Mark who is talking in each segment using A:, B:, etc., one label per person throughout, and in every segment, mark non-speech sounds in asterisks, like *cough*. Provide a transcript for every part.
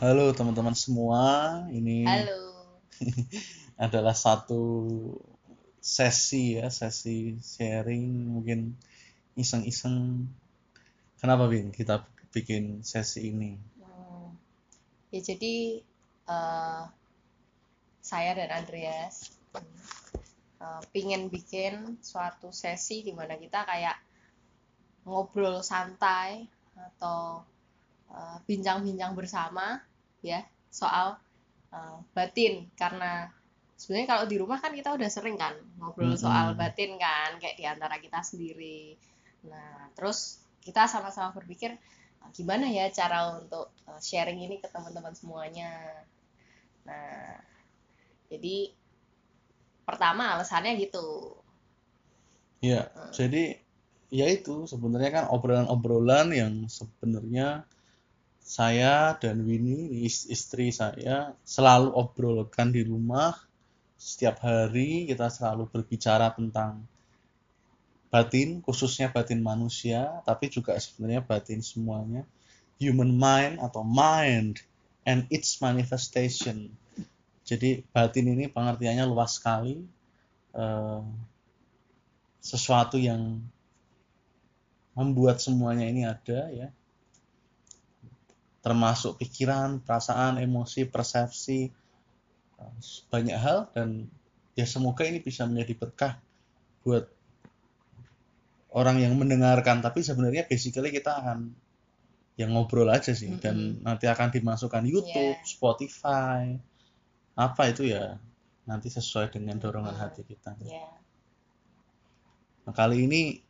A: Halo teman-teman semua, ini
B: Halo. *laughs*
A: adalah satu sesi ya, sesi sharing mungkin iseng-iseng. Kenapa Bin kita bikin sesi ini?
B: Hmm, Ya jadi eh, saya dan Andreas eh, pingin bikin suatu sesi di mana kita kayak ngobrol santai atau eh, bincang-bincang bersama ya soal eh, batin karena sebenarnya kalau di rumah kan kita udah sering kan ngobrol
A: Mm-mm.
B: soal batin kan kayak di antara kita sendiri. Nah, terus kita sama-sama berpikir "Ah, gimana ya cara untuk uh, sharing ini ke teman-teman semuanya. Nah, jadi pertama alasannya gitu.
A: Ya,
B: Hmm.
A: jadi ya itu sebenarnya kan obrolan-obrolan yang sebenarnya saya dan Winnie, is- istri saya, selalu obrolkan di rumah. Setiap hari kita selalu berbicara tentang batin, khususnya batin manusia, tapi juga sebenarnya batin semuanya. Human mind atau mind and its manifestation. Jadi batin ini pengertiannya luas sekali. Eh, sesuatu yang membuat semuanya ini ada ya termasuk pikiran, perasaan, emosi, persepsi banyak hal dan ya semoga ini bisa menjadi berkah buat orang yang mendengarkan tapi sebenarnya basically kita akan yang ngobrol aja sih dan nanti akan dimasukkan YouTube,
B: Iya.
A: Spotify apa itu ya nanti sesuai dengan dorongan
B: Mm-mm.
A: hati kita.
B: Ya,
A: Nah, kali ini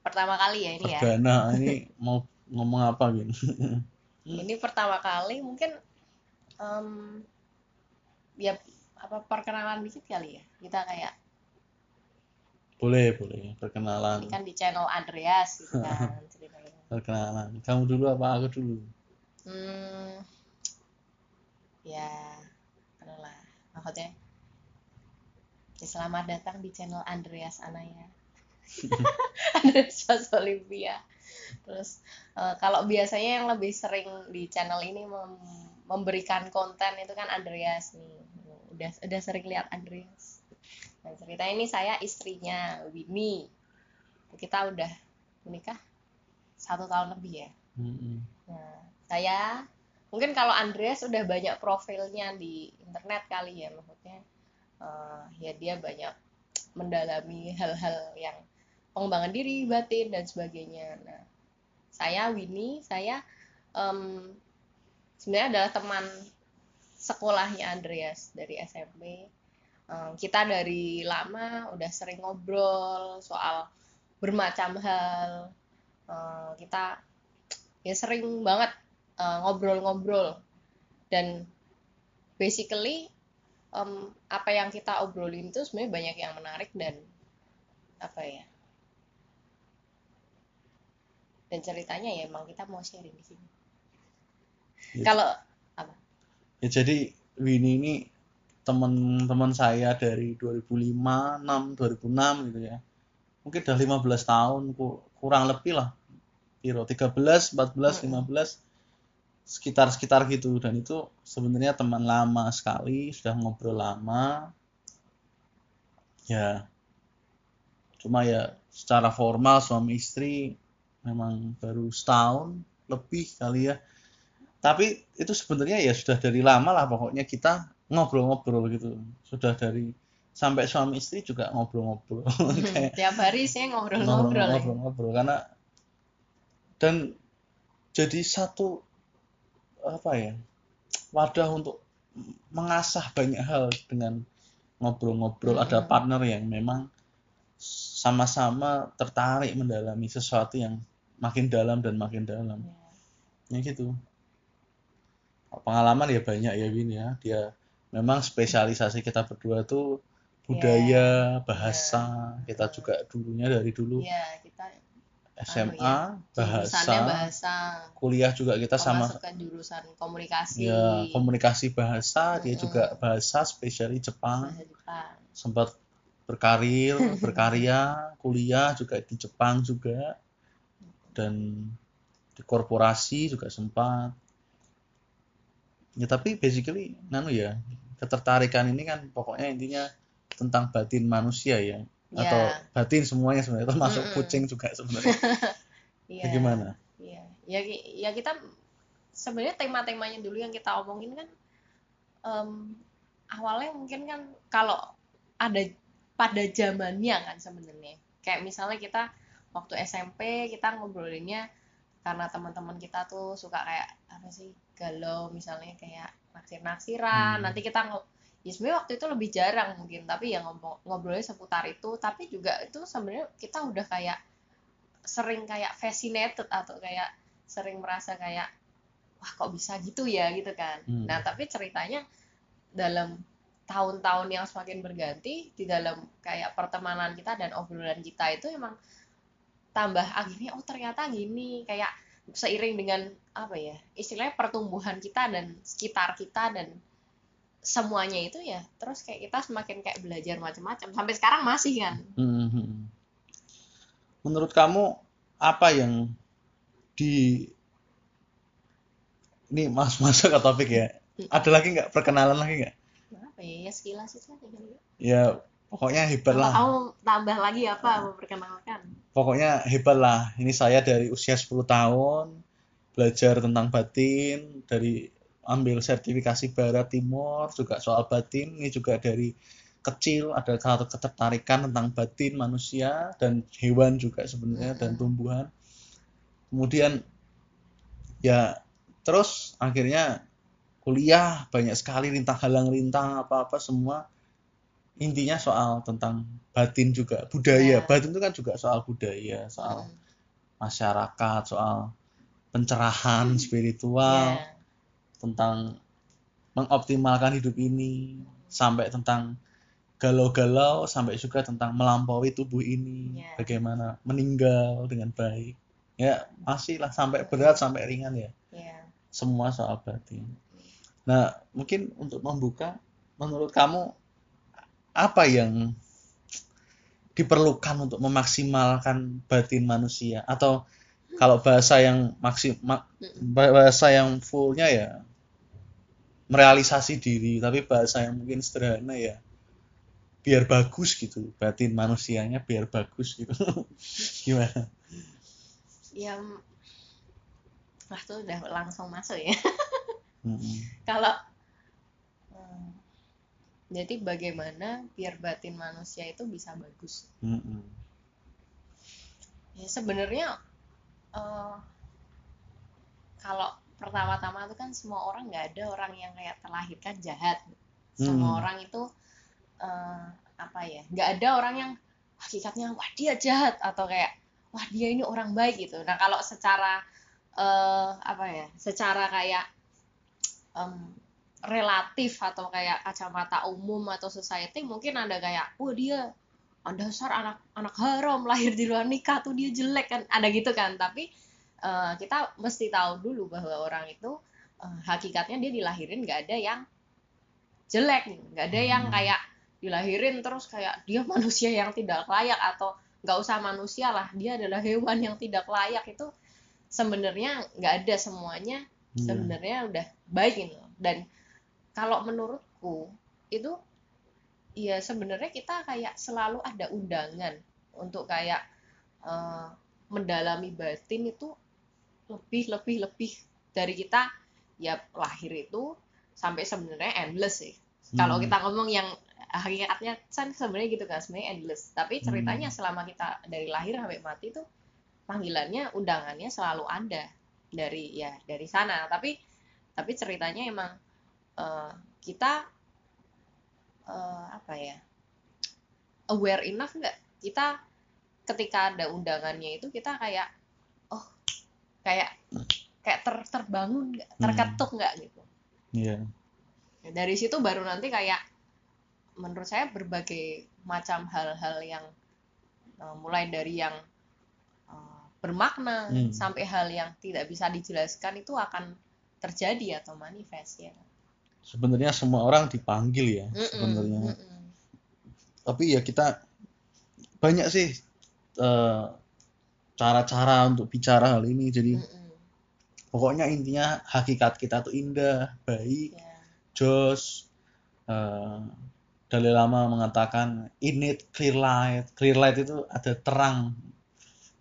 B: pertama kali ya ini ya.
A: perdana ini mau ngomong apa Win? *laughs*
B: Ini pertama kali mungkin em, ya apa perkenalan dikit kali ya. Kita kayak
A: boleh boleh
B: ini
A: perkenalan
B: kan di channel Andreas gitu *laughs* kan
A: perkenalan kamu dulu apa aku dulu
B: Hmm, ya, adalah maksudnya. Ya, selamat datang di channel Andreas Anaya. *laughs* *laughs* Andreas Olivia. Terus eh, kalau biasanya yang lebih sering di channel ini mem- memberikan konten itu kan Andreas nih. Udah udah sering lihat Andreas. Nah, cerita ini saya istrinya Winnie. Kita udah menikah satu tahun lebih ya.
A: Mm-mm.
B: Nah, saya mungkin kalau Andreas udah banyak profilnya di internet kali ya maksudnya eh, ya dia banyak mendalami hal-hal yang pengembangan diri, batin dan sebagainya. Nah, saya Winnie, saya em, sebenarnya adalah teman sekolahnya Andreas dari SMP. Em, kita dari lama udah sering ngobrol soal bermacam hal. Eh, kita ya sering banget uh, ngobrol-ngobrol dan basically um, apa yang kita obrolin itu sebenarnya banyak yang menarik dan apa ya dan ceritanya ya emang kita mau sharing di sini.
A: Ya.
B: kalau apa?
A: Ya jadi Winnie ini teman-teman saya dari 2005 6 2006 gitu ya. Mungkin udah 15 tahun ku- kurang lebih lah. Kira 13 14
B: Mm-mm.
A: 15 sekitar-sekitar gitu. Dan itu sebenarnya teman lama sekali sudah ngobrol lama. Ya cuma ya secara formal suami istri memang baru setahun lebih kali ya. Tapi itu sebenarnya ya sudah dari lama lah pokoknya kita ngobrol-ngobrol gitu. Sudah dari sampai suami istri juga ngobrol-ngobrol. *laughs* Kayak
B: tiap hari saya ngobrol-ngobrol ya.
A: ngobrol-ngobrol karena dan jadi satu apa ya wadah untuk mengasah banyak hal dengan ngobrol-ngobrol. Ada
B: Mm-mm.
A: partner yang memang sama-sama tertarik mendalami sesuatu yang makin dalam dan makin dalam.
B: Ya.
A: ya gitu. Pengalaman ya banyak ya Win ya. Dia memang spesialisasi kita berdua tuh budaya bahasa kita juga dulunya dari dulu.
B: Iya, kita
A: SMA
B: anu ya,
A: bahasa.
B: bahasa.
A: Kuliah juga kita sama.
B: jurusan komunikasi.
A: Ya komunikasi bahasa dia
B: Mm-mm.
A: juga bahasa spesialis Jepang.
B: Bahasa Jepang.
A: Sempat berkarir berkarya kuliah juga di Jepang juga dan di korporasi juga sempat ya tapi basically nanu ya ketertarikan ini kan pokoknya intinya tentang batin manusia ya
B: Ya.
A: atau batin semuanya sebenarnya termasuk
B: Mm-mm.
A: kucing juga sebenarnya *laughs*
B: Iya.
A: bagaimana
B: Iya, ya ki- ya kita sebenarnya tema-temanya dulu yang kita omongin kan em, awalnya mungkin kan kalau ada pada zamannya kan sebenarnya kayak misalnya kita waktu SMP kita ngobrolinnya karena teman-teman kita tuh suka kayak apa sih galau misalnya kayak naksir-naksiran
A: Hmm.
B: nanti kita ya sebenarnya waktu itu lebih jarang mungkin tapi ya ngobrol ngobrolnya seputar itu tapi juga itu sebenarnya kita udah kayak sering kayak fascinated atau kayak sering merasa kayak wah kok bisa gitu ya gitu kan
A: Hmm.
B: nah tapi ceritanya dalam tahun-tahun yang semakin berganti di dalam kayak pertemanan kita dan obrolan kita itu emang tambah akhirnya oh ternyata gini. Kayak seiring dengan apa ya istilahnya pertumbuhan kita dan sekitar kita dan semuanya itu ya terus kayak kita semakin kayak belajar macam-macam. Sampai sekarang masih kan?
A: Hmm. menurut kamu apa yang di ini mas *laughs* masuk ke topik ya. Ada lagi nggak? Perkenalan lagi nggak?
B: Apa ya? Ya sekilas itu aja kali ya.
A: Ya pokoknya hebat
B: Apa
A: lah.
B: kamu tambah lagi apa? Memperkenalkan
A: pokoknya hebat lah. Ini saya dari usia 10 tahun belajar tentang batin dari ambil sertifikasi barat timur juga soal batin. Ini juga dari kecil ada satu ketertarikan tentang batin manusia dan hewan juga sebenarnya dan tumbuhan. Kemudian ya terus akhirnya kuliah banyak sekali rintang halang rintang apa-apa semua intinya soal tentang batin juga budaya
B: Ya.
A: batin itu kan juga soal budaya soal
B: Mm.
A: masyarakat soal pencerahan spiritual
B: Ya.
A: tentang mengoptimalkan hidup ini sampai tentang galau-galau sampai juga tentang melampaui tubuh ini
B: Ya.
A: bagaimana meninggal dengan baik ya masih lah sampai berat sampai ringan ya
B: Ya.
A: semua soal batin nah mungkin untuk membuka menurut kamu apa yang diperlukan untuk memaksimalkan batin manusia? Atau kalau bahasa yang maksim ma- bahasa yang fullnya ya merealisasi diri tapi bahasa yang mungkin sederhana ya biar bagus gitu. Batin manusianya biar bagus gitu. *laughs* Gimana?
B: Ya wah tuh udah langsung masuk ya. *laughs* Kalau hmm, jadi bagaimana biar batin manusia itu bisa bagus
A: Mm-mm.
B: ya sebenarnya eh, kalau pertama-tama itu kan semua orang nggak ada orang yang kayak terlahirkan jahat semua
A: Hmm.
B: orang itu eh, apa ya nggak ada orang yang hakikatnya wah dia jahat atau kayak wah dia ini orang baik gitu nah kalau secara eh, apa ya secara kayak em, relatif atau kayak kacamata umum atau society mungkin ada kayak wah dia dasar anak anak haram *laughs* lahir di luar nikah tuh dia jelek kan ada gitu kan tapi eh, kita mesti tahu dulu bahwa orang itu eh, hakikatnya dia dilahirin nggak ada yang jelek nggak ada yang
A: Hmm.
B: kayak dilahirin terus kayak dia *laughs* manusia yang tidak layak atau nggak usah manusia lah dia adalah hewan yang tidak layak itu sebenarnya nggak ada semuanya
A: Iya.
B: sebenarnya udah baik gitu dan kalau menurutku itu ya sebenarnya kita kayak selalu ada undangan untuk kayak eh, mendalami batin itu lebih lebih lebih dari kita ya lahir itu sampai sebenarnya endless sih kalau
A: Hmm.
B: kita ngomong yang hakikatnya kan sebenarnya gitu kan sebenarnya endless tapi ceritanya
A: Hmm.
B: selama kita dari lahir sampai mati tuh panggilannya undangannya selalu ada dari ya dari sana tapi tapi ceritanya emang eh, kita eh, apa ya aware enough nggak kita ketika ada undangannya itu kita kayak oh kayak kayak ter, terbangun nggak
A: Hmm.
B: terketuk nggak gitu
A: Iya.
B: Ya, dari situ baru nanti kayak menurut saya berbagai macam hal-hal yang eh, mulai dari yang eh, bermakna
A: Hmm.
B: sampai hal yang tidak bisa dijelaskan itu akan terjadi atau manifest ya.
A: Sebenarnya semua orang dipanggil ya
B: Mm-mm,
A: sebenarnya
B: mm-mm.
A: tapi ya kita banyak sih eh, cara-cara untuk bicara hal ini jadi
B: Mm-mm.
A: pokoknya intinya hakikat kita tuh indah baik
B: ya
A: jos eh, Dalai Lama mengatakan in it clear light clear light itu ada terang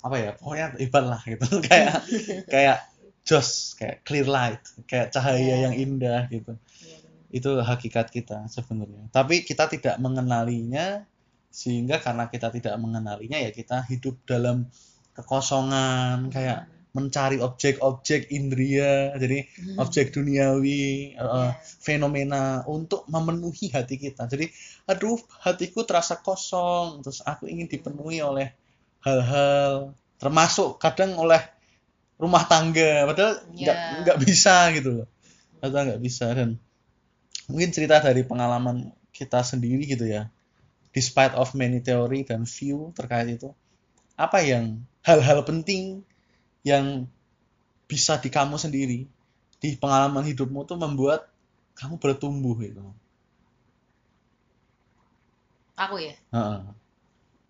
A: apa ya pokoknya hebat lah gitu *laughs* kayak kayak jos kayak clear light kayak cahaya
B: Ya.
A: yang indah gitu. Itu hakikat kita sebenarnya tapi kita tidak mengenalinya sehingga karena kita tidak mengenalinya ya kita hidup dalam kekosongan kayak mencari objek-objek indria jadi
B: Hmm.
A: objek duniawi eh,
B: Ya.
A: fenomena untuk memenuhi hati kita jadi aduh hatiku terasa kosong terus aku ingin dipenuhi oleh hal-hal termasuk kadang oleh rumah tangga padahal nggak
B: Ya.
A: nggak bisa gitu loh padahal nggak bisa dan mungkin cerita dari pengalaman kita sendiri gitu ya. Despite of many theory dan view terkait itu apa yang hal-hal penting yang bisa di kamu sendiri di pengalaman hidupmu tuh membuat kamu bertumbuh gitu?
B: Aku ya?
A: Heeh.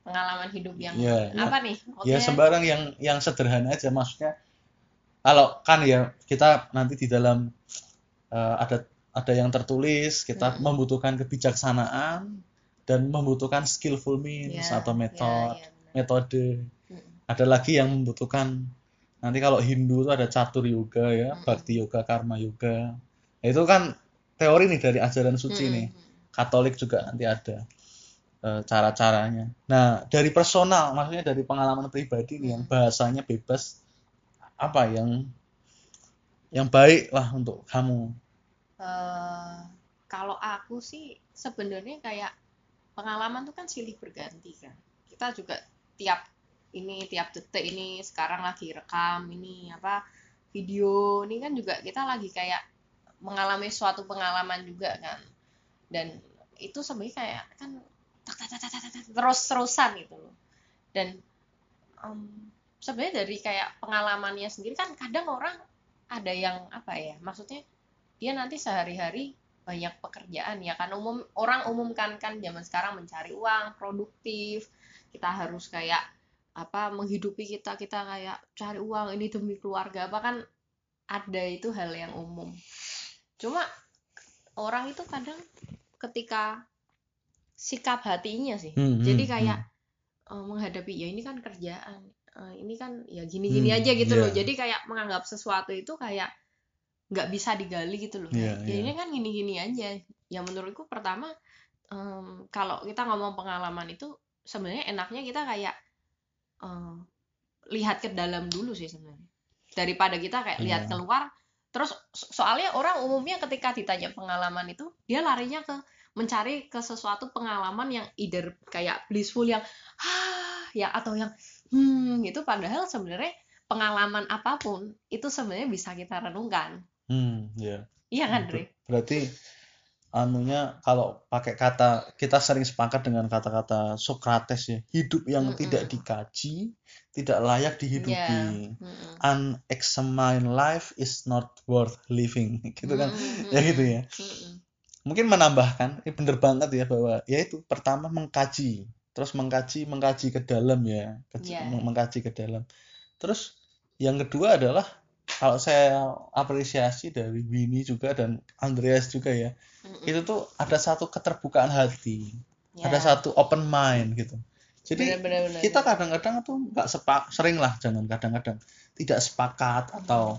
B: pengalaman hidup yang
A: Ya, ya.
B: apa nih?
A: Ya
B: Maksudnya,
A: sembarang yang yang sederhana aja. Maksudnya kalau kan ya kita nanti di dalam eh, ada ada yang tertulis kita
B: Mm.
A: membutuhkan kebijaksanaan dan membutuhkan skillful means
B: ya,
A: atau
B: ya,
A: metode
B: ya, benar.
A: metode
B: Mm.
A: ada lagi yang membutuhkan nanti kalau Hindu itu ada catur yoga ya
B: Mm-mm.
A: bakti yoga karma yoga Nah, itu kan teori nih dari ajaran suci
B: Mm,
A: nih
B: mm,
A: Katolik juga nanti ada eh, cara-caranya. Nah, dari personal, maksudnya dari pengalaman pribadi nih yang
B: Hmm.
A: bahasanya bebas, apa yang yang baik lah untuk kamu.
B: Eh, kalau aku sih sebenarnya kayak pengalaman tuh kan silih berganti kan. Kita juga tiap ini tiap detik ini sekarang lagi rekam ini apa video ini kan juga kita lagi kayak mengalami suatu pengalaman juga kan. Dan itu sebenarnya kayak kan tak, terus-terusan gitu loh. Dan em, sebenarnya dari kayak pengalamannya sendiri kan kadang orang ada yang apa ya maksudnya dia nanti sehari-hari banyak pekerjaan ya kan? Umum orang umumkan kan zaman sekarang mencari uang produktif. Kita harus kayak apa menghidupi kita kita kayak cari uang ini demi keluarga. Apa kan ada itu hal yang umum. Cuma orang itu kadang ketika sikap hatinya sih.
A: Hmm,
B: jadi
A: hmm,
B: kayak eh, menghadapi ya ini kan kerjaan. Eh, ini kan ya gini-gini
A: Hmm,
B: aja gitu loh.
A: Iya.
B: jadi kayak menganggap sesuatu itu kayak nggak bisa digali gitu loh ya
A: iya.
B: ini kan gini-gini aja ya menurutku pertama em, kalau kita ngomong pengalaman itu sebenarnya enaknya kita kayak eh, lihat ke dalam dulu sih sebenarnya daripada kita kayak lihat
A: Iya.
B: keluar terus so- soalnya orang umumnya ketika ditanya pengalaman itu dia larinya ke mencari ke sesuatu pengalaman yang either kayak blissful yang ah ya atau yang hmm gitu padahal sebenarnya pengalaman apa pun itu sebenarnya bisa kita renungkan
A: Hmm, ya.
B: iya kan
A: Betul.
B: Dre
A: Berarti anunya kalau pakai kata kita sering sepakat dengan kata-kata Socrates ya, hidup yang
B: Mm-mm.
A: tidak dikaji, tidak layak dihidupi.
B: Ya. Mm-mm.
A: Unexamined life is not worth living. *laughs* Gitu kan.
B: Mm-mm.
A: Ya gitu ya.
B: Mm-mm.
A: Mungkin menambahkan, ini bener banget ya bahwa ya itu pertama mengkaji, terus mengkaji mengkaji ke dalam ya,
B: Ya.
A: meng- mengkaji ke dalam. Terus yang kedua adalah kalau saya apresiasi dari Winnie juga dan Andreas juga ya,
B: Mm-mm.
A: itu tuh ada satu keterbukaan hati,
B: Ya.
A: ada satu open mind gitu. Jadi
B: Benar, benar, benar,
A: kita kadang-kadang tuh nggak sepak, sering lah jangan kadang-kadang tidak sepakat atau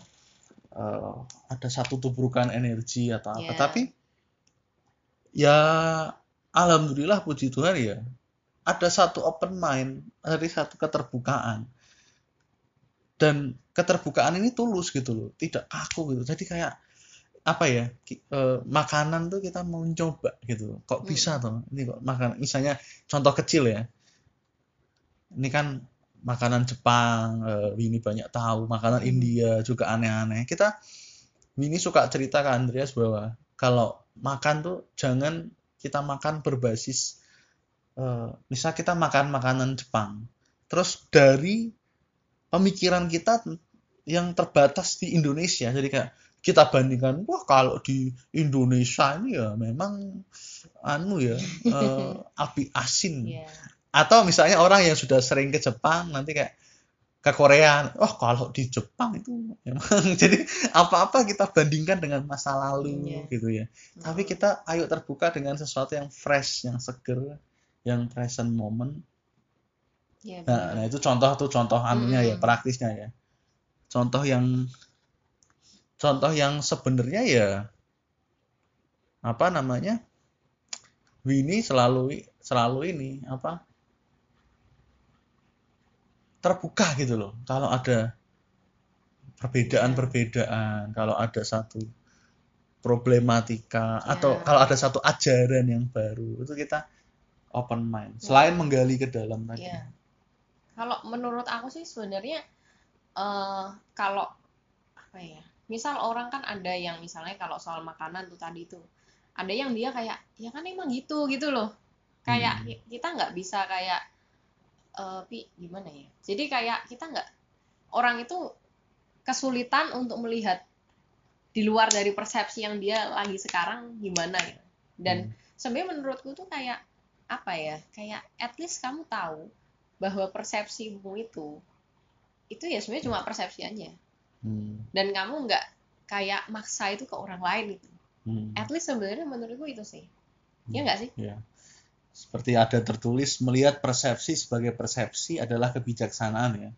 A: eh, ada satu tubrukan energi atau apa.
B: Ya.
A: Tapi ya alhamdulillah puji Tuhan ya ada satu open mind, ada satu keterbukaan. Dan keterbukaan ini tulus gitu loh, tidak kaku gitu. Jadi kayak apa ya eh, makanan tuh kita mau coba gitu kok
B: Hmm.
A: bisa tuh ini kok makan misalnya contoh kecil ya ini kan makanan Jepang eh, Winnie banyak tahu makanan
B: Hmm.
A: India juga aneh-aneh kita Winnie suka cerita ke Andreas bahwa kalau makan tuh jangan kita makan berbasis eh, misal kita makan makanan Jepang terus dari pemikiran kita yang terbatas di Indonesia. Jadi kayak kita bandingkan wah kalau di Indonesia ini ya memang anu ya *laughs* eh, api asin.
B: Iya.
A: atau misalnya orang yang sudah sering ke Jepang nanti kayak ke Korea oh kalau di Jepang itu memang. *laughs* Jadi apa-apa kita bandingkan dengan masa lalu
B: Iya.
A: gitu ya. Tapi kita ayo terbuka dengan sesuatu yang fresh yang seger yang present moment
B: ya,
A: nah, nah itu contoh tuh contoh anunya ya
B: Mm-mm.
A: praktisnya ya contoh yang contoh yang sebenarnya ya apa namanya Winnie selalu selalu ini apa terbuka gitu loh kalau ada perbedaan-perbedaan kalau ada satu problematika atau
B: Ya.
A: kalau ada satu ajaran yang baru itu kita open mind selain menggali ke dalam tadi
B: Ya. Kalau menurut aku sih sebenarnya eh kalau apa ya? Misal orang kan ada yang misalnya kalau soal makanan tuh tadi tuh ada yang dia kayak ya kan emang gitu gitu loh. Kayak
A: Hmm.
B: ki- kita nggak bisa kayak eh pi gimana ya? Jadi kayak kita nggak orang itu kesulitan untuk melihat di luar dari persepsi yang dia lagi sekarang gimana ya. Dan
A: Hmm.
B: sebenarnya menurutku tuh kayak apa ya kayak at least kamu tahu bahwa persepsimu itu itu ya sebenarnya cuma persepsi aja
A: Hmm.
B: dan kamu nggak kayak maksa itu ke orang lain gitu
A: Hmm.
B: at least sebenarnya menurutku itu sih ya nggak sih
A: Ya. Seperti ada tertulis melihat persepsi sebagai persepsi adalah kebijaksanaan ya.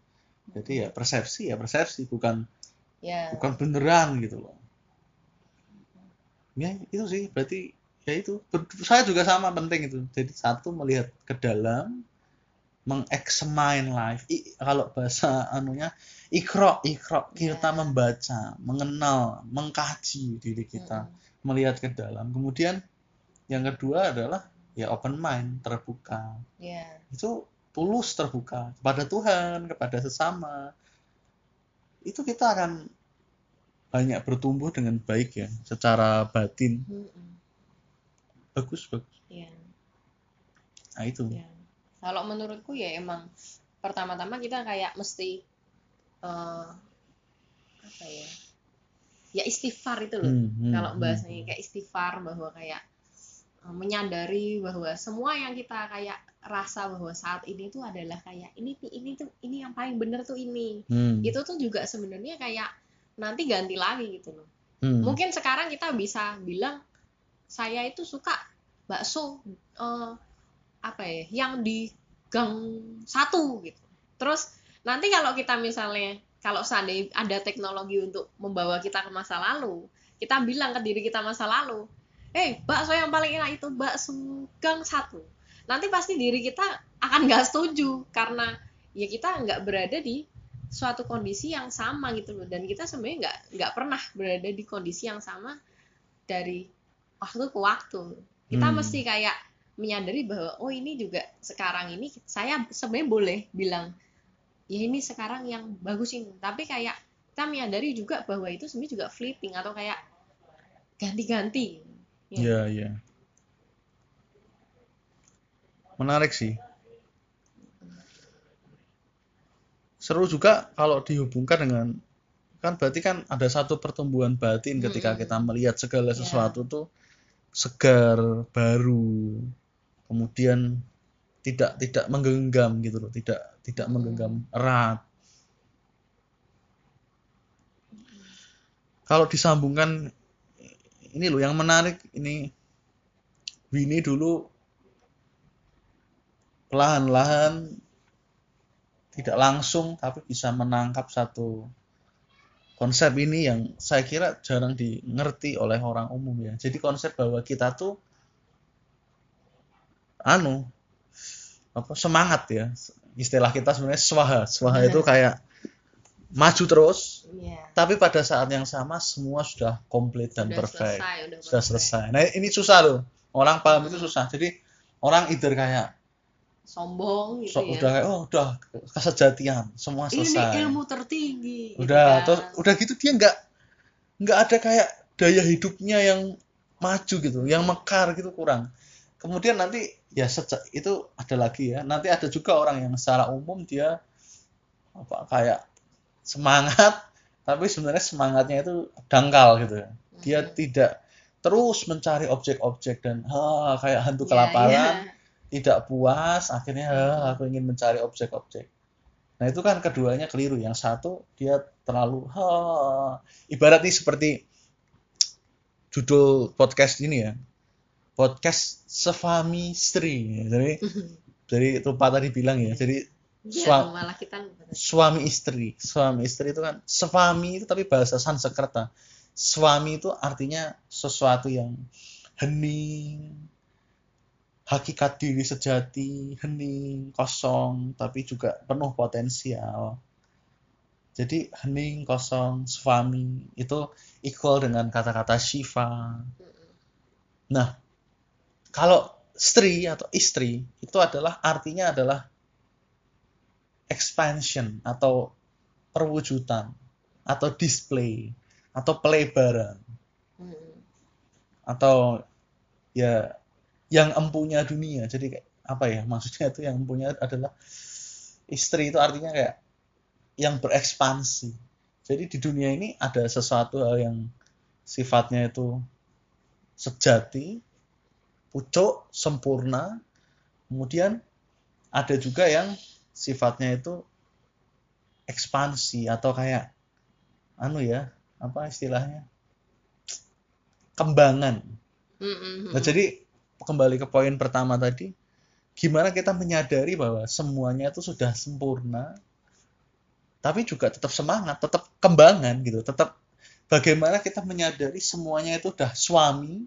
A: Jadi ya persepsi ya persepsi bukan
B: ya
A: bukan beneran gitu loh. Ya itu sih berarti ya itu saya juga sama penting itu. Jadi satu melihat ke dalam mengexamine life. I- kalau bahasa anunya ikro ikro kita
B: Ya.
A: membaca, mengenal, mengkaji diri kita
B: Mm-mm.
A: melihat ke dalam. Kemudian yang kedua adalah ya open mind, terbuka.
B: ya
A: Itu tulus terbuka kepada Tuhan, kepada sesama. Itu kita akan banyak bertumbuh dengan baik ya, secara batin.
B: Mm-mm.
A: Bagus, bagus.
B: ya
A: Nah, itu.
B: ya kalau menurutku ya emang pertama-tama kita kayak mesti eh, apa ya? Ya istighfar itu loh
A: Hmm, hmm,
B: kalau
A: hmm.
B: bahasanya kayak istighfar bahwa kayak eh, menyadari bahwa semua yang kita kayak rasa bahwa saat ini tuh adalah kayak ini ini tuh ini yang paling bener tuh ini.
A: Hmm,
B: itu tuh juga sebenarnya kayak nanti ganti lagi gitu loh.
A: Hmm,
B: mungkin sekarang kita bisa bilang saya itu suka bakso eh, apa ya yang di gang satu gitu. Terus nanti kalau kita misalnya kalau seandainya ada teknologi untuk membawa kita ke masa lalu kita bilang ke diri kita masa lalu eh bakso yang paling enak itu bakso gang satu. Nanti pasti diri kita akan nggak setuju karena ya kita nggak berada di suatu kondisi yang sama gitu loh. Dan kita sebenarnya nggak nggak pernah berada di kondisi yang sama dari waktu ke waktu. Kita
A: Hmm.
B: mesti kayak menyadari bahwa oh ini juga sekarang ini saya sebenarnya boleh bilang ya ini sekarang yang bagus ini tapi kayak kita menyadari juga bahwa itu sebenarnya juga fleeting atau kayak ganti-ganti
A: ya, ya. Menarik sih. Seru juga kalau dihubungkan dengan kan berarti kan ada satu pertumbuhan batin ketika
B: Mm-mm.
A: kita melihat segala
B: Ya.
A: sesuatu tuh segar, baru, kemudian tidak tidak menggenggam gitu loh, tidak tidak menggenggam erat. Kalau disambungkan ini loh yang menarik ini Winnie dulu perlahan-lahan tidak langsung tapi bisa menangkap satu konsep ini yang saya kira jarang dimengerti oleh orang umum ya. Jadi konsep bahwa kita tuh anu apa semangat ya. Istilah kita sebenarnya swaha. Swaha itu kayak maju terus,
B: Iya.
A: tapi pada saat yang sama semua sudah komplit dan
B: Udah
A: perfect.
B: selesai, udah
A: Sudah
B: perfect.
A: selesai. Nah, ini susah loh. Orang paham itu susah. Jadi orang either kayak
B: sombong gitu
A: so,
B: ya
A: udah kayak oh udah kesejatian, semua
B: ini
A: selesai.
B: ilmu tertinggi gitu
A: udah
B: kan.
A: terus udah gitu dia nggak nggak ada kayak daya hidupnya yang maju gitu yang mekar gitu kurang kemudian nanti ya sejak itu ada lagi ya nanti ada juga orang yang secara umum dia apa kayak semangat *laughs* tapi sebenarnya semangatnya itu dangkal gitu ya dia
B: Mhm.
A: tidak terus mencari objek-objek dan ha, kayak hantu
B: Iya,
A: kelaparan
B: iya.
A: tidak puas akhirnya "Ah, aku ingin mencari objek-objek Nah itu kan keduanya keliru. Yang satu dia terlalu ha, ibarat nih seperti judul podcast ini ya. Podcast sefami istri. Jadi *laughs* dari Rupa tadi bilang ya. Jadi
B: Iya,
A: Sua-
B: malah kita lupa.
A: suami istri. Suami istri itu kan sefami itu tapi bahasa Sanskerta. Suami itu artinya sesuatu yang hening, hakikat diri sejati, hening, kosong, tapi juga penuh potensial. Jadi hening, kosong, suami itu equal dengan kata-kata Shiva. Nah, kalau istri atau istri itu adalah artinya adalah expansion atau perwujudan atau display atau pelebaran
B: Mm-mm.
A: atau ya yang empunya dunia. Jadi kayak apa ya maksudnya itu yang empunya adalah istri itu artinya kayak yang berekspansi. Jadi di dunia ini ada sesuatu hal yang sifatnya itu sejati, pucuk, sempurna. Kemudian ada juga yang sifatnya itu ekspansi atau kayak anu ya, apa istilahnya? kembangan. Nah, jadi kembali ke poin pertama tadi, gimana kita menyadari bahwa semuanya itu sudah sempurna, tapi juga tetap semangat, tetap kembangan gitu, tetap bagaimana kita menyadari semuanya itu udah suami,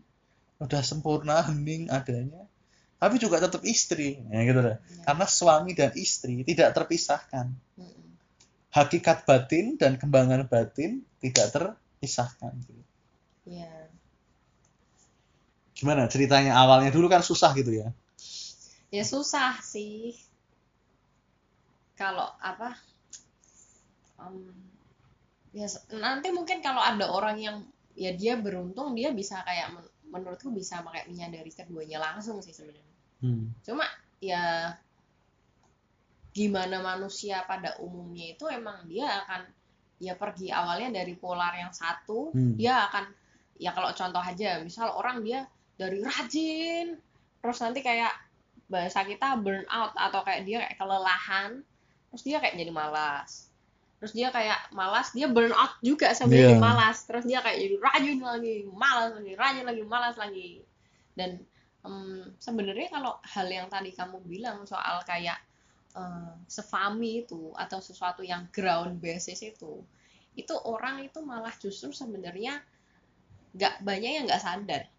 A: udah sempurna, hening adanya, tapi juga tetap istri, ya gitu lah.
B: Ya.
A: Karena suami dan istri tidak terpisahkan. Hakikat batin dan kembangan batin tidak terpisahkan.
B: Ya.
A: Gimana ceritanya awalnya dulu kan susah gitu ya.
B: Ya susah sih. Kalau apa? em, ya nanti mungkin kalau ada orang yang ya dia beruntung dia bisa kayak men- menurutku bisa kayak menyadari keduanya langsung sih sebenarnya.
A: Hmm.
B: Cuma ya gimana manusia pada umumnya itu emang dia akan ya pergi awalnya dari polar yang satu,
A: Hmm.
B: dia akan ya kalau contoh aja, misal orang dia dari rajin, terus nanti kayak bahasa kita burn out atau kayak dia kayak kelelahan, terus dia kayak jadi malas. Terus dia kayak malas, dia burn out juga sambil jadi malas. Terus dia kayak jadi rajin lagi, malas lagi, rajin lagi, malas lagi. Dan em, sebenarnya kalau hal yang tadi kamu bilang soal kayak eh, sefami itu atau sesuatu yang ground basis itu, itu orang itu malah justru sebenarnya nggak banyak yang nggak sadar.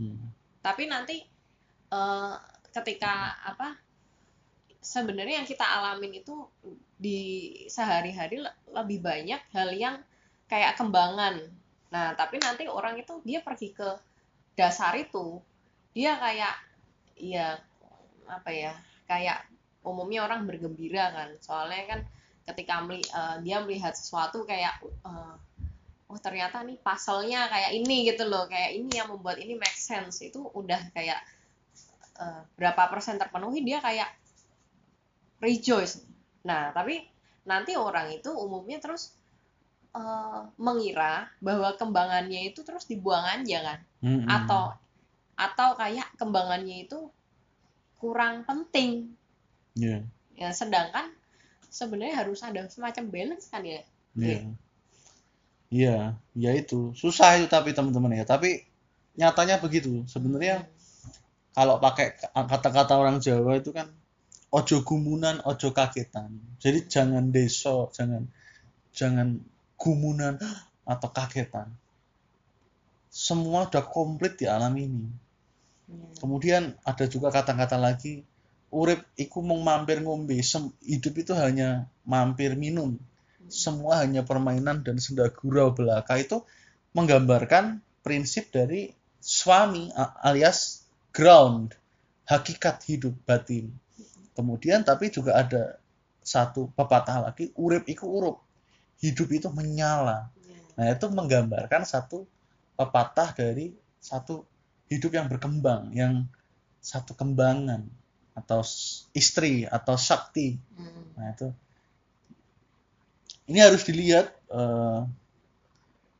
A: Hmm.
B: Tapi nanti eh, ketika apa sebenarnya yang kita alamin itu di sehari-hari le- lebih banyak hal yang kayak kembangan. Nah, tapi nanti orang itu dia pergi ke dasar itu, dia kayak ya apa ya, kayak umumnya orang bergembira kan. Soalnya kan ketika meli- eh, dia melihat sesuatu kayak eh, oh ternyata nih puzzle-nya kayak ini gitu loh, kayak ini yang membuat ini make sense. Itu udah kayak eh, berapa persen terpenuhi dia kayak rejoice. Nah, tapi nanti orang itu umumnya terus eh, mengira bahwa kembangannya itu terus dibuang aja kan
A: Hmm.
B: atau atau kayak kembangannya itu kurang penting
A: Iya.
B: ya sedangkan sebenarnya harus ada semacam balance kan ya
A: Iya. Iya, ya itu. Susah itu tapi teman-teman ya. Tapi nyatanya begitu. Sebenarnya kalau pakai kata-kata orang Jawa itu kan ojo gumunan, ojo kagetan. Jadi jangan deso, jangan jangan gumunan atau kagetan. Semua udah komplit di alam ini.
B: Ya.
A: Kemudian ada juga kata-kata lagi, urip iku mung mampir ngombe, Sem- hidup itu hanya mampir minum. Semua hanya permainan dan senda gurau belaka itu menggambarkan prinsip dari suami alias ground, hakikat hidup batin. Kemudian tapi juga ada satu pepatah lagi, urip iku urup. Hidup itu menyala.
B: Ya.
A: Nah, itu menggambarkan satu pepatah dari satu hidup yang berkembang, yang satu kembangan atau istri atau sakti.
B: Hmm.
A: Nah, itu ini harus dilihat eh,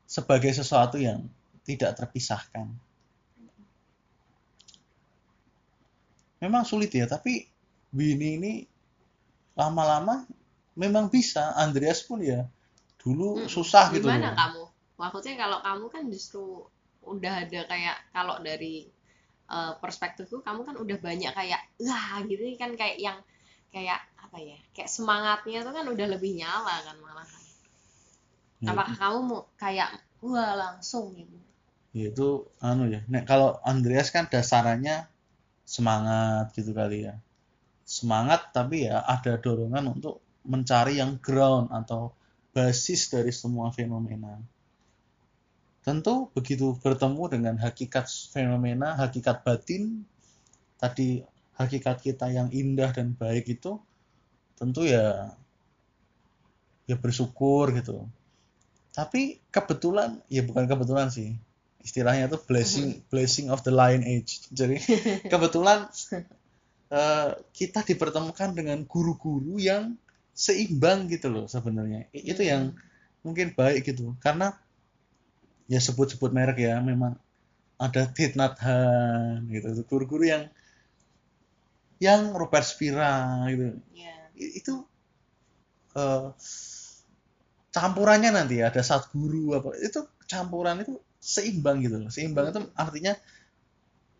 A: sebagai sesuatu yang tidak terpisahkan. Memang sulit ya, tapi Winnie ini lama-lama memang bisa Andreas pun ya dulu
B: Mm-mm.
A: susah gitu
B: gimana kamu? Maksudnya kalau kamu kan justru udah ada kayak kalau dari eh, perspektifku kamu kan udah banyak kayak wah gitu kan kayak yang kayak apa ya kayak semangatnya tuh kan udah lebih nyala kan malah
A: Ya,
B: apakah kamu mau kayak wah langsung gitu?
A: Ya itu anu ya nek kalau Andreas kan dasarannya semangat gitu kali ya semangat tapi ya ada dorongan untuk mencari yang ground atau basis dari semua fenomena. Tentu begitu bertemu dengan hakikat fenomena hakikat batin tadi hakikat kita yang indah dan baik itu tentu ya ya bersyukur gitu. Tapi kebetulan ya bukan kebetulan sih istilahnya itu blessing blessing of the lion age. Jadi *laughs* kebetulan eh, kita dipertemukan dengan guru-guru yang seimbang gitu loh sebenarnya. I- itu yang mungkin baik gitu. Karena ya sebut-sebut merek ya memang ada Hanh gitu. Guru-guru yang yang Robert Spira gitu.
B: Ya
A: I- itu eh, campurannya nanti ada saat guru apa itu campuran itu seimbang gitu loh. Seimbang itu artinya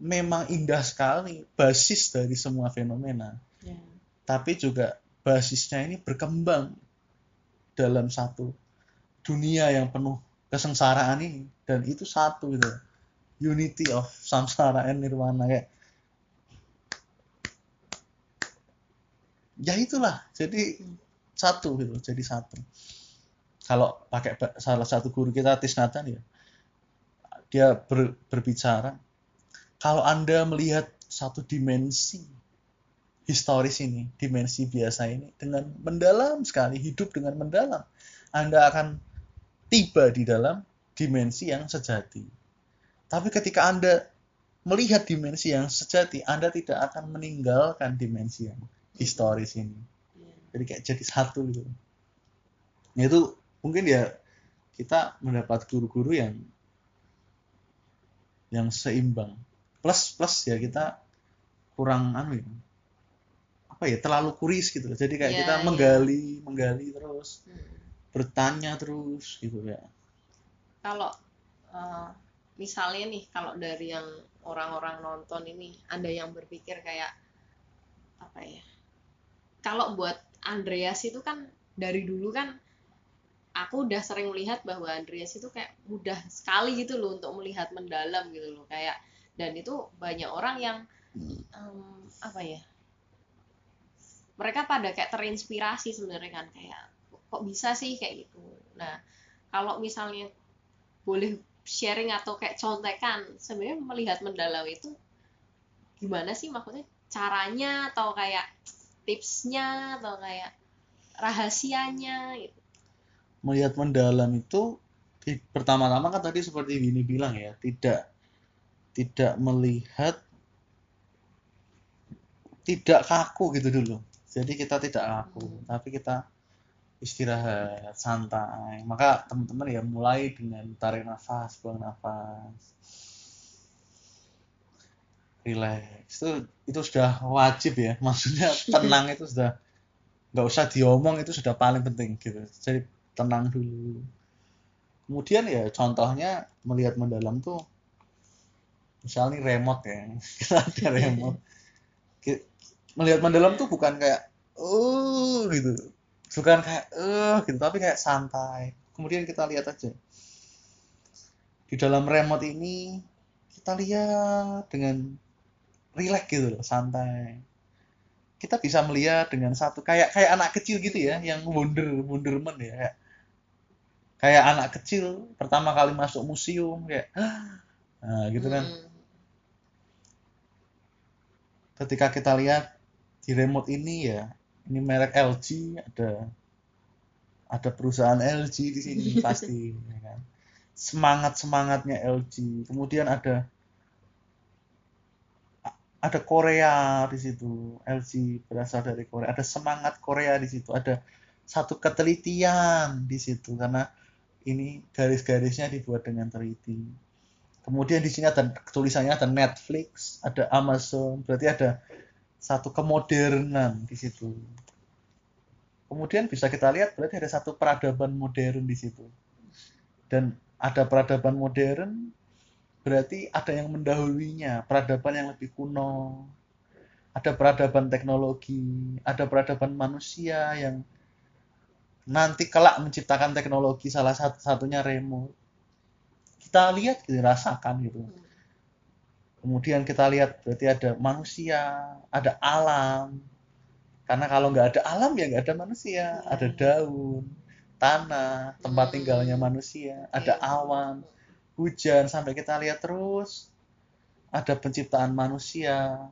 A: memang indah sekali basis dari semua fenomena.
B: Ya.
A: Tapi juga basisnya ini berkembang dalam satu dunia yang penuh kesengsaraan ini. Dan itu satu gitu unity of samsara and nirwana kayak. Ya itulah jadi satu gitu jadi satu. Kalau pakai salah satu guru kita Tisnatan ya dia ber- berbicara kalau anda melihat satu dimensi historis ini dimensi biasa ini dengan mendalam sekali hidup dengan mendalam anda akan tiba di dalam dimensi yang sejati. Tapi ketika anda melihat dimensi yang sejati anda tidak akan meninggalkan dimensi yang historis ini. Jadi kayak jadi satu gitu. Itu mungkin ya kita mendapat guru-guru yang yang seimbang plus plus ya kita kurang anu ya apa ya terlalu kuris gitu loh. jadi kayak
B: Iya,
A: kita
B: iya.
A: menggali menggali terus
B: Hmm.
A: bertanya terus gitu ya
B: kalau eh, misalnya nih kalau dari yang orang-orang nonton ini ada yang berpikir kayak apa ya kalau buat Andreas itu kan dari dulu kan aku udah sering melihat bahwa Andreas itu kayak mudah sekali gitu loh untuk melihat mendalam gitu loh kayak dan itu banyak orang yang em, apa ya mereka pada kayak terinspirasi sebenarnya kan kayak kok bisa sih? kayak gitu. Nah kalau misalnya boleh sharing atau kayak contekan sebenarnya melihat mendalam itu gimana sih? Maksudnya caranya atau kayak tipsnya atau kayak rahasianya gitu.
A: Melihat mendalam itu pertama-tama kan tadi seperti Winnie bilang ya tidak tidak melihat tidak kaku gitu dulu. Jadi kita tidak kaku
B: Hmm.
A: tapi kita istirahat santai. Maka teman-teman ya mulai dengan tarik nafas buang nafas. Relax. Itu itu sudah wajib ya. Maksudnya *laughs* tenang itu sudah nggak usah diomong itu sudah paling penting gitu. Jadi tenang dulu. Kemudian ya contohnya melihat mendalam tuh misalnya remote ya. *laughs* Kita ada remote. Ki- melihat mendalam tuh bukan kayak oh gitu. Bukan kayak eh gitu tapi kayak santai. Kemudian kita lihat aja. Di dalam remote ini kita lihat dengan rileks gitu loh santai. Kita bisa melihat dengan satu kayak kayak anak kecil gitu ya yang wonder wonderment ya kayak, kayak anak kecil pertama kali masuk museum kayak nah gitu kan.
B: Mm-mm.
A: Ketika kita lihat di remote ini ya ini merek LG ada ada perusahaan LG di sini *laughs* pasti ya kan? Semangat semangatnya LG kemudian ada ada Korea di situ LG berasal dari Korea. Ada semangat Korea di situ. Ada satu ketelitian di situ karena ini garis-garisnya dibuat dengan teliti kemudian di sini ada tulisannya ada Netflix ada Amazon berarti ada satu kemodernan di situ. Kemudian bisa kita lihat berarti ada satu peradaban modern di situ. Dan ada peradaban modern berarti ada yang mendahulunya peradaban yang lebih kuno. Ada peradaban teknologi ada peradaban manusia yang nanti kelak menciptakan teknologi salah satu satunya remote kita lihat kita rasakan gitu. Kemudian kita lihat berarti ada manusia ada alam. Karena kalau nggak ada alam ya nggak ada manusia. Ada daun tanah tempat
B: Hmm.
A: tinggalnya manusia. Ada
B: Iya.
A: awan hujan sampai kita lihat terus. Ada penciptaan manusia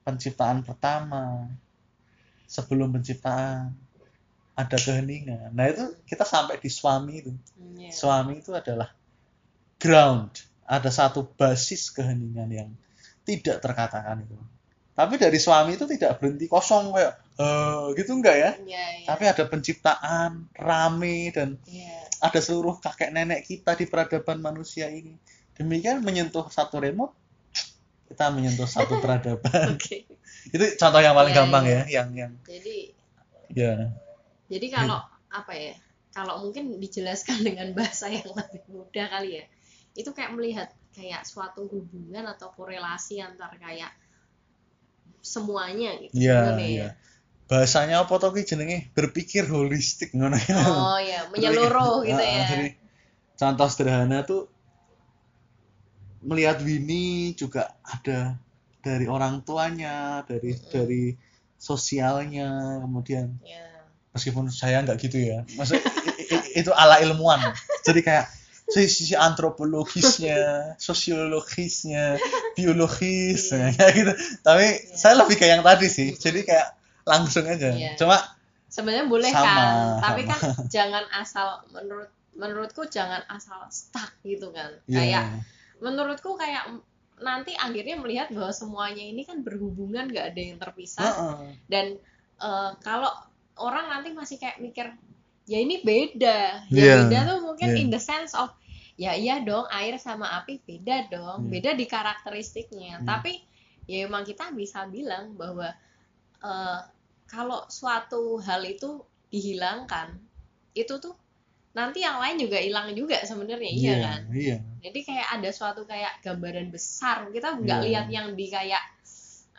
A: penciptaan pertama sebelum penciptaan. Ada keheningan. Nah itu kita sampai di suami itu.
B: Iya.
A: suami itu adalah ground ada satu basis keheningan yang tidak terkatakan itu tapi dari suami itu tidak berhenti kosong kayak eh gitu enggak ya
B: Iya, iya.
A: tapi ada penciptaan rame dan
B: Iya.
A: ada seluruh kakek nenek kita di peradaban manusia ini demikian menyentuh satu remote kita menyentuh satu *laughs* peradaban
B: Oke.
A: itu contoh yang paling
B: Iya,
A: gampang
B: iya.
A: ya yang yang
B: Jadi
A: ya
B: jadi kalau apa ya? Kalau mungkin dijelaskan *laughs* dengan bahasa yang lebih mudah kali ya. Itu kayak melihat kayak suatu hubungan atau korelasi antar kayak semuanya gitu
A: ya
B: sebenarnya
A: ya bahasanya apa tuh ki jenenge berpikir holistik ngono ya.
B: Oh ya, menyeluruh gitu ya.
A: jadi contoh sederhana tuh melihat Winnie juga ada dari orang tuanya, dari
B: Mm-mm.
A: dari sosialnya, kemudian
B: Ya.
A: meskipun saya nggak gitu ya, maksud itu ala ilmuwan. Jadi kayak sisi, sisi antropologisnya, sosiologisnya, biologisnya, *laughs* kayak gitu. Tapi
B: Iya.
A: saya lebih kayak yang tadi sih. Jadi kayak langsung aja.
B: Iya.
A: Cuma
B: Sebenarnya boleh
A: Sama,
B: kan, tapi kan jangan asal menurut menurutku jangan asal stuck gitu kan.
A: ya,
B: Kayak menurutku kayak nanti akhirnya melihat bahwa semuanya ini kan berhubungan nggak ada yang terpisah
A: heeh.
B: dan eh, kalau orang nanti masih kayak mikir ya ini beda ya
A: Iya,
B: beda tuh mungkin
A: iya.
B: in the sense of ya iya dong air sama api beda dong
A: Iya.
B: beda di karakteristiknya
A: Hmm.
B: tapi ya emang kita bisa bilang bahwa eh, kalau suatu hal itu dihilangkan itu tuh nanti yang lain juga hilang juga sebenarnya iya kan
A: Iya.
B: jadi kayak ada suatu kayak gambaran besar kita nggak
A: Iya.
B: lihat yang di kayak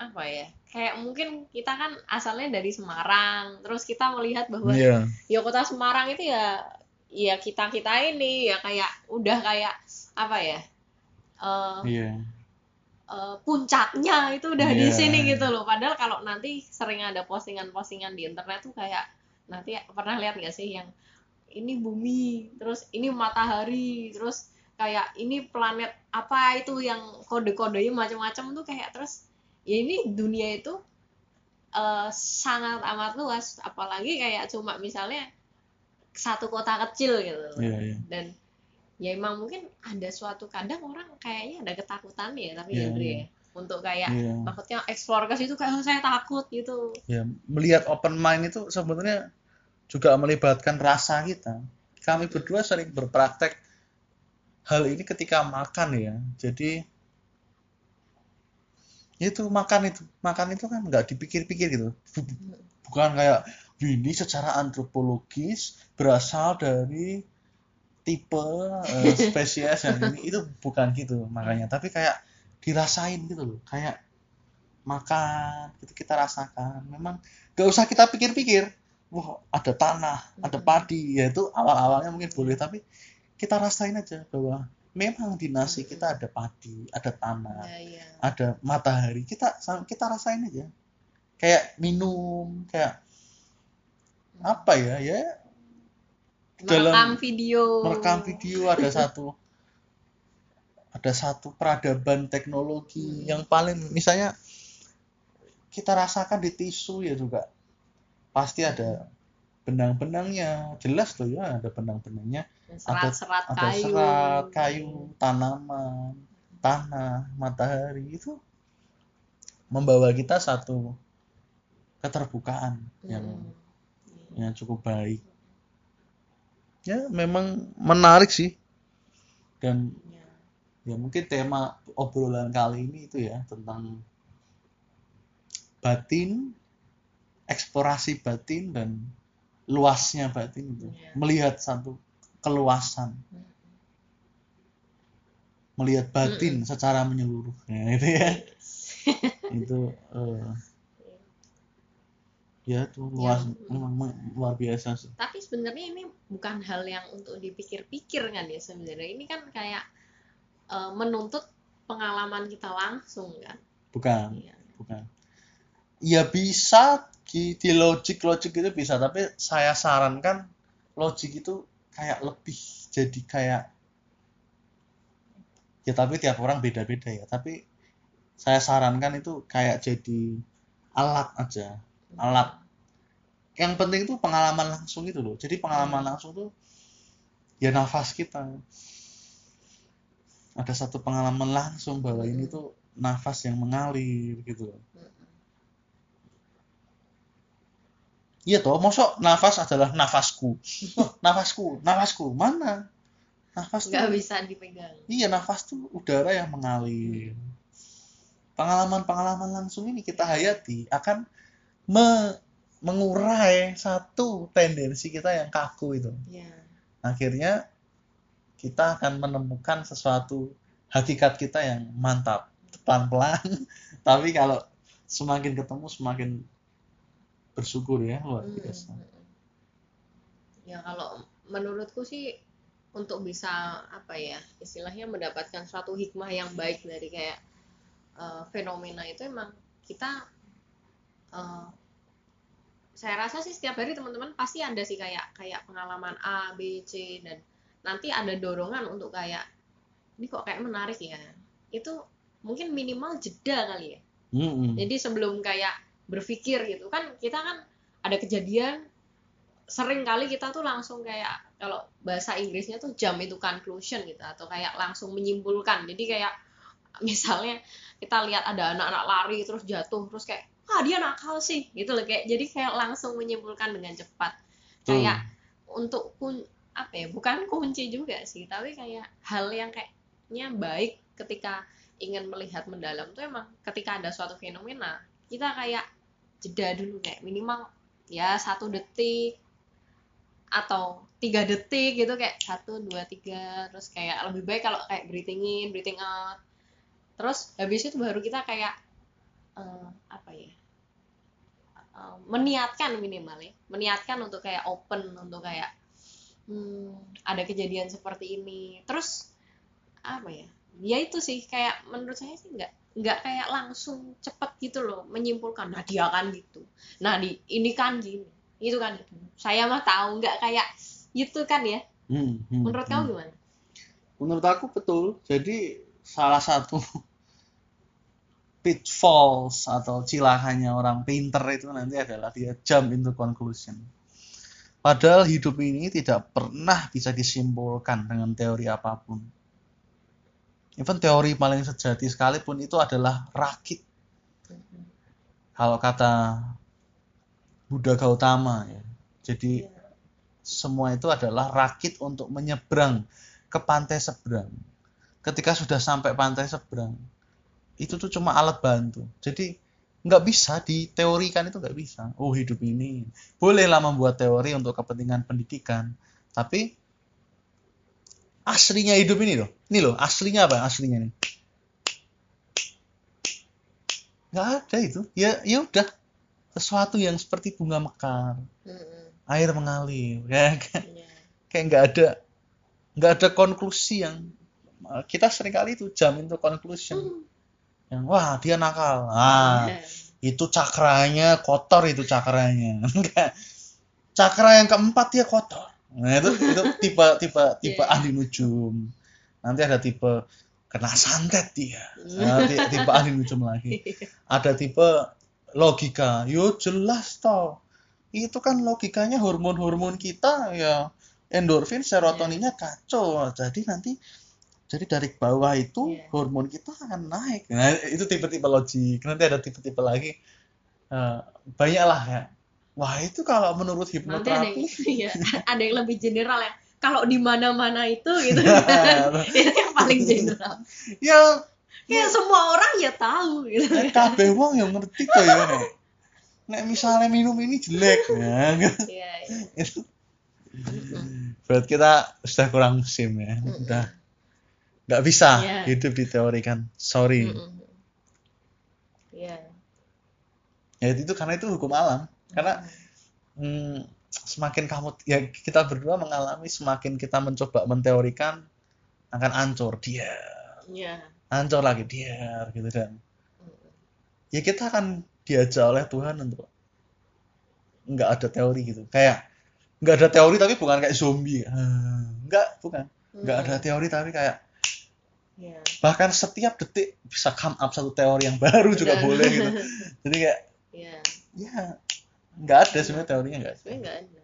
B: apa ya kayak mungkin kita kan asalnya dari Semarang terus kita melihat bahwa
A: Iya.
B: ya kota Semarang itu ya ya kita kita ini ya kayak udah kayak apa ya eh,
A: Iya.
B: eh, puncaknya itu udah di
A: Iya.
B: sini gitu loh padahal kalau nanti sering ada postingan-postingan di internet tuh kayak nanti pernah lihat nggak sih yang ini bumi terus ini matahari terus kayak ini planet apa itu yang kode-kodenya macam-macam tuh kayak terus ya ini dunia itu eh, sangat amat luas apalagi kayak cuma misalnya satu kota kecil gitu.
A: Iya, iya.
B: dan ya emang mungkin ada suatu kadang orang kayaknya ada ketakutan ya tapi Andre
A: iya.
B: ya untuk kayak
A: Iya.
B: maksudnya explore ke situ kayak "Oh, saya takut gitu
A: Ya, melihat open mind itu sebenarnya juga melibatkan rasa kita. Kami berdua sering berpraktek hal ini ketika makan ya. Jadi itu makan itu. Makan itu kan nggak dipikir-pikir gitu. *laughs* Bukan kayak ini secara antropologis berasal dari tipe eh, *laughs* spesies yang ini. Itu bukan gitu makanya. Tapi kayak dirasain gitu loh. Kayak makan itu kita rasakan. Memang gak usah kita pikir-pikir. Wah ada tanah ada padi. Ya itu awal-awalnya mungkin boleh tapi kita rasain aja bahwa memang di nasi kita ada padi ada tanah
B: ya ya.
A: ada matahari. Kita kita rasain aja. Kayak minum kayak apa ya ya? Dalam-
B: merekam video.
A: merekam video ada satu. Ada satu peradaban teknologi
B: Hmm.
A: yang paling misalnya kita rasakan di tisu ya juga. Pasti ada benang-benangnya jelas tuh ya ada benang-benangnya
B: serat-serat
A: ada
B: kayu
A: serat kayu tanaman tanah matahari itu membawa kita satu keterbukaan yang
B: Hmm.
A: yang cukup baik. Ya, memang menarik sih. Dan
B: Ya.
A: ya mungkin tema obrolan kali ini itu ya tentang batin, eksplorasi batin dan luasnya batin itu
B: Iya.
A: melihat satu keluasan. Melihat batin secara menyeluruh. Ya, *laughs* itu ya. Itu eh, ya tuh luas
B: Ya.
A: memang me- luar biasa sih.
B: Tapi sebenarnya ini bukan hal yang untuk dipikir-pikir kan ya sebenarnya. Ini kan kayak eh, menuntut pengalaman kita langsung kan.
A: Bukan
B: Iya.
A: bukan. Ya bisa di, logik logik itu bisa tapi saya sarankan logik itu kayak lebih jadi kayak ya tapi tiap orang beda-beda ya tapi saya sarankan itu kayak jadi alat aja alat. Yang penting itu pengalaman langsung itu loh jadi pengalaman langsung tuh ya nafas kita. Ada satu pengalaman langsung bahwa ini tuh nafas yang mengalir gitu loh iya toh mosok nafas adalah nafasku *laughs* nafasku nafasku mana nafas tuh
B: nggak bisa dipegang
A: Iya, nafas tuh udara yang mengalir. Pengalaman-pengalaman langsung ini kita hayati akan me- mengurai satu tendensi kita yang kaku itu.
B: ya
A: Akhirnya kita akan menemukan sesuatu hakikat kita yang mantap, pelan-pelan. *laughs* Tapi kalau semakin ketemu semakin bersyukur ya, luar
B: Hmm,
A: biasa.
B: hmm. ya kalau menurutku sih untuk bisa apa ya istilahnya mendapatkan suatu hikmah yang baik dari kayak eh, fenomena itu emang kita eh, saya rasa sih setiap hari teman-teman pasti ada sih kayak kayak pengalaman A, B, C dan nanti ada dorongan untuk kayak ini kok kayak menarik ya itu mungkin minimal jeda kali ya
A: Mm-mm.
B: jadi sebelum kayak berpikir gitu. Kan kita kan ada kejadian sering kali kita tuh langsung kayak kalau bahasa Inggrisnya tuh jump itu conclusion gitu atau kayak langsung menyimpulkan. Jadi kayak misalnya kita lihat ada anak-anak lari terus jatuh terus kayak ah dia nakal sih gitu loh kayak. Jadi kayak langsung menyimpulkan dengan cepat. Kayak untuk kun apa ya bukan kunci juga sih tapi kayak hal yang kayaknya baik ketika ingin melihat mendalam tuh emang ketika ada suatu fenomena kita kayak jeda dulu kayak minimal ya satu detik atau tiga detik gitu kayak satu dua tiga terus kayak lebih baik kalau kayak breathing in breathing out. Terus habis itu baru kita kayak eh, apa ya eh, meniatkan minimal ya meniatkan untuk kayak open untuk kayak hmm, ada kejadian seperti ini. Terus apa ya ya itu sih kayak menurut saya sih nggak nggak kayak langsung cepet gitu loh menyimpulkan nah dia kan gitu nah di ini kan gini itu kan itu saya mah tahu nggak kayak gitu kan ya
A: Hmm, hmm,
B: menurut
A: hmm.
B: kamu gimana
A: Menurut aku betul. Jadi salah satu *laughs* pitfalls atau cilakanya orang pinter itu nanti adalah dia jump into conclusion. Padahal hidup ini tidak pernah bisa disimpulkan dengan teori apa pun. Even teori paling sejati sekalipun itu adalah rakit. Kalau kata Buddha Gautama ya. Jadi semua itu adalah rakit untuk menyeberang ke pantai seberang. Ketika sudah sampai pantai seberang, itu tuh cuma alat bantu. Jadi nggak bisa diteorikan itu nggak bisa. Oh hidup ini bolehlah membuat teori untuk kepentingan pendidikan, tapi aslinya hidup ini loh, ini loh aslinya apa? Aslinya nih nggak ada itu. Ya ya udah sesuatu yang seperti bunga mekar,
B: Mm-mm.
A: air mengalir, *laughs* ya kan?
B: Iya.
A: kayak nggak ada nggak ada konklusi yang kita sering kali itu jam itu conclusion yang wah dia nakal ah
B: Iya.
A: itu cakranya kotor itu cakranya *laughs* Enggak. cakra yang keempat dia kotor nah itu itu tipe tipe *laughs* tipe
B: Iya.
A: ahli nujum. Nanti ada tipe kena santet dia. Nah, ti- tipe ahli nujum lagi. *laughs* Ada tipe logika. Yo jelas toh. Itu kan logikanya hormon-hormon kita ya. Endorfin serotoninnya kacau. Jadi nanti jadi dari bawah itu
B: Iya.
A: hormon kita akan naik. Nah itu tipe-tipe logik. Nanti ada tipe-tipe lagi. Eh, banyak lah ya wah itu kalau menurut
B: nanti ada yang,
A: hipnoterapi *laughs*
B: iya, ada yang lebih general ya kalau di mana-mana itu gitu *laughs*
A: Nah.
B: itu yang paling general
A: ya
B: ya semua orang ya tahu gitu
A: kabeh wong yang ngerti kok ya Nek. nek misalnya minum ini jelek ya.
B: Iya, iya. *laughs*
A: berarti kita sudah kurang musim ya udah nggak bisa
B: Iya.
A: hidup di teori kan sorry
B: Mm-mm. Iya.
A: ya itu karena itu hukum alam karena hmm, semakin kamu ya kita berdua mengalami semakin kita mencoba menteorikan akan ancur dia
B: Iya.
A: ancur lagi dia gitu dan ya kita akan diajak oleh Tuhan untuk nggak ada teori gitu kayak nggak ada teori tapi bukan kayak zombie Ah, nggak bukan nggak ada teori tapi kayak
B: Iya.
A: bahkan setiap detik bisa come up satu teori yang baru juga
B: Benar.
A: boleh gitu jadi kayak
B: Iya.
A: ya nggak ada sebenarnya teorinya nggak ada.
B: Sebenarnya nggak ada.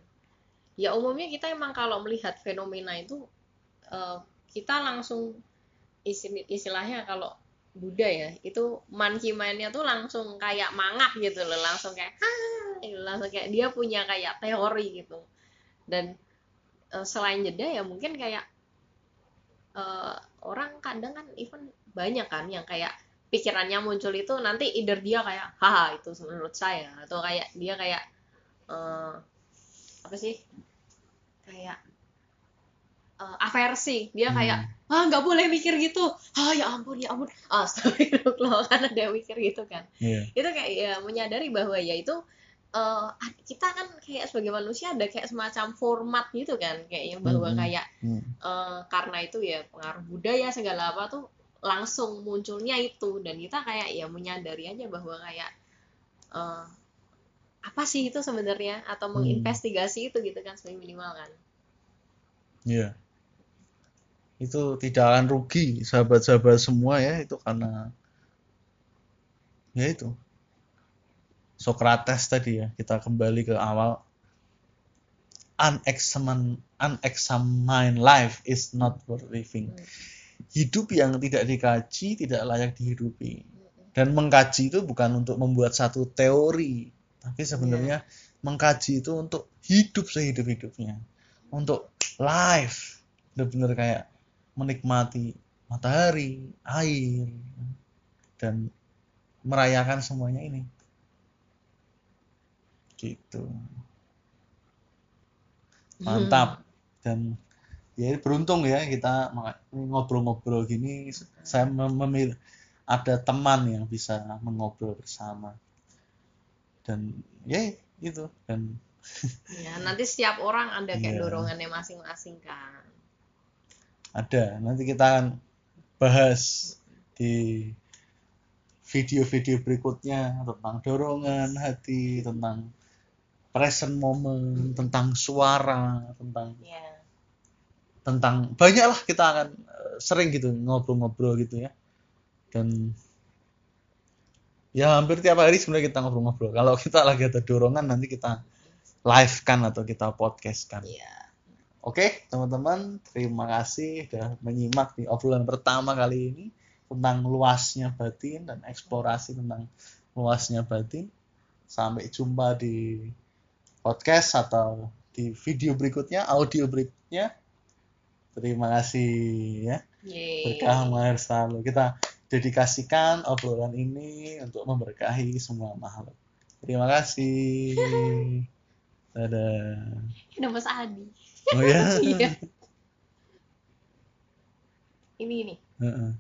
B: Ya umumnya kita emang kalau melihat fenomena itu eh, kita langsung istilahnya kalau Buddha ya itu monkey mind-nya tuh langsung kayak mangap gitu loh langsung kayak "Ah," langsung kayak dia punya kayak teori gitu. Dan eh, selain jeda ya mungkin kayak eh, orang kadang kan even banyak kan yang kayak pikirannya muncul itu nanti either dia kayak haha itu menurut saya atau kayak dia kayak eh, apa sih kayak eh, aversi dia kayak
A: Hmm.
B: ah nggak boleh mikir gitu ah ya ampun ya ampun *laughs* astagfirullah kan ada yang mikir gitu kan
A: Iya.
B: itu kayak ya menyadari bahwa ya itu eh, kita kan kayak sebagai manusia ada kayak semacam format gitu kan kayaknya bahwa
A: Mhm.
B: kayak
A: Hmm.
B: eh, karena itu ya pengaruh budaya segala apa tuh langsung munculnya itu dan kita kayak ya menyadari aja bahwa kayak eh, apa sih itu sebenarnya atau
A: Hmm.
B: menginvestigasi itu gitu kan sebagai minimal kan
A: Iya. Itu tidak akan rugi sahabat-sahabat semua ya itu karena ya itu Socrates tadi ya kita kembali ke awal unexamined unexamined life is not worth living. Hidup yang tidak dikaji tidak layak dihidupi. Dan mengkaji itu bukan untuk membuat satu teori, tapi sebenarnya mengkaji itu untuk hidup sehidup-hidupnya. Untuk life. Benar-benar kayak menikmati matahari, air, dan merayakan semuanya ini. Gitu. Mantap. Dan ya beruntung ya kita ngobrol-ngobrol gini saya mem- memilih ada teman yang bisa mengobrol bersama. Dan ya itu dan *laughs*
B: ya nanti setiap orang ada kayak
A: Iya.
B: dorongannya masing-masing kan
A: ada nanti kita akan bahas di video-video berikutnya tentang dorongan hati tentang present moment tentang suara tentang
B: ya
A: tentang banyak lah kita akan eh, sering gitu ngobrol-ngobrol gitu ya. Dan ya hampir tiap hari sebenarnya kita ngobrol-ngobrol. Kalau kita lagi ada dorongan nanti kita live kan atau kita podcast kan
B: ya
A: oke teman-teman terima kasih sudah menyimak di obrolan pertama kali ini tentang luasnya batin dan eksplorasi tentang luasnya batin. Sampai jumpa di podcast atau di video berikutnya audio berikutnya terima kasih ya
B: Yeay.
A: berkah mengalir selalu kita dedikasikan obrolan ini untuk memberkahi semua makhluk terima kasih *laughs* dadah
B: Ada Mas Adi.
A: oh ya
B: Iya. *laughs* *laughs* Ini ini.
A: Heeh.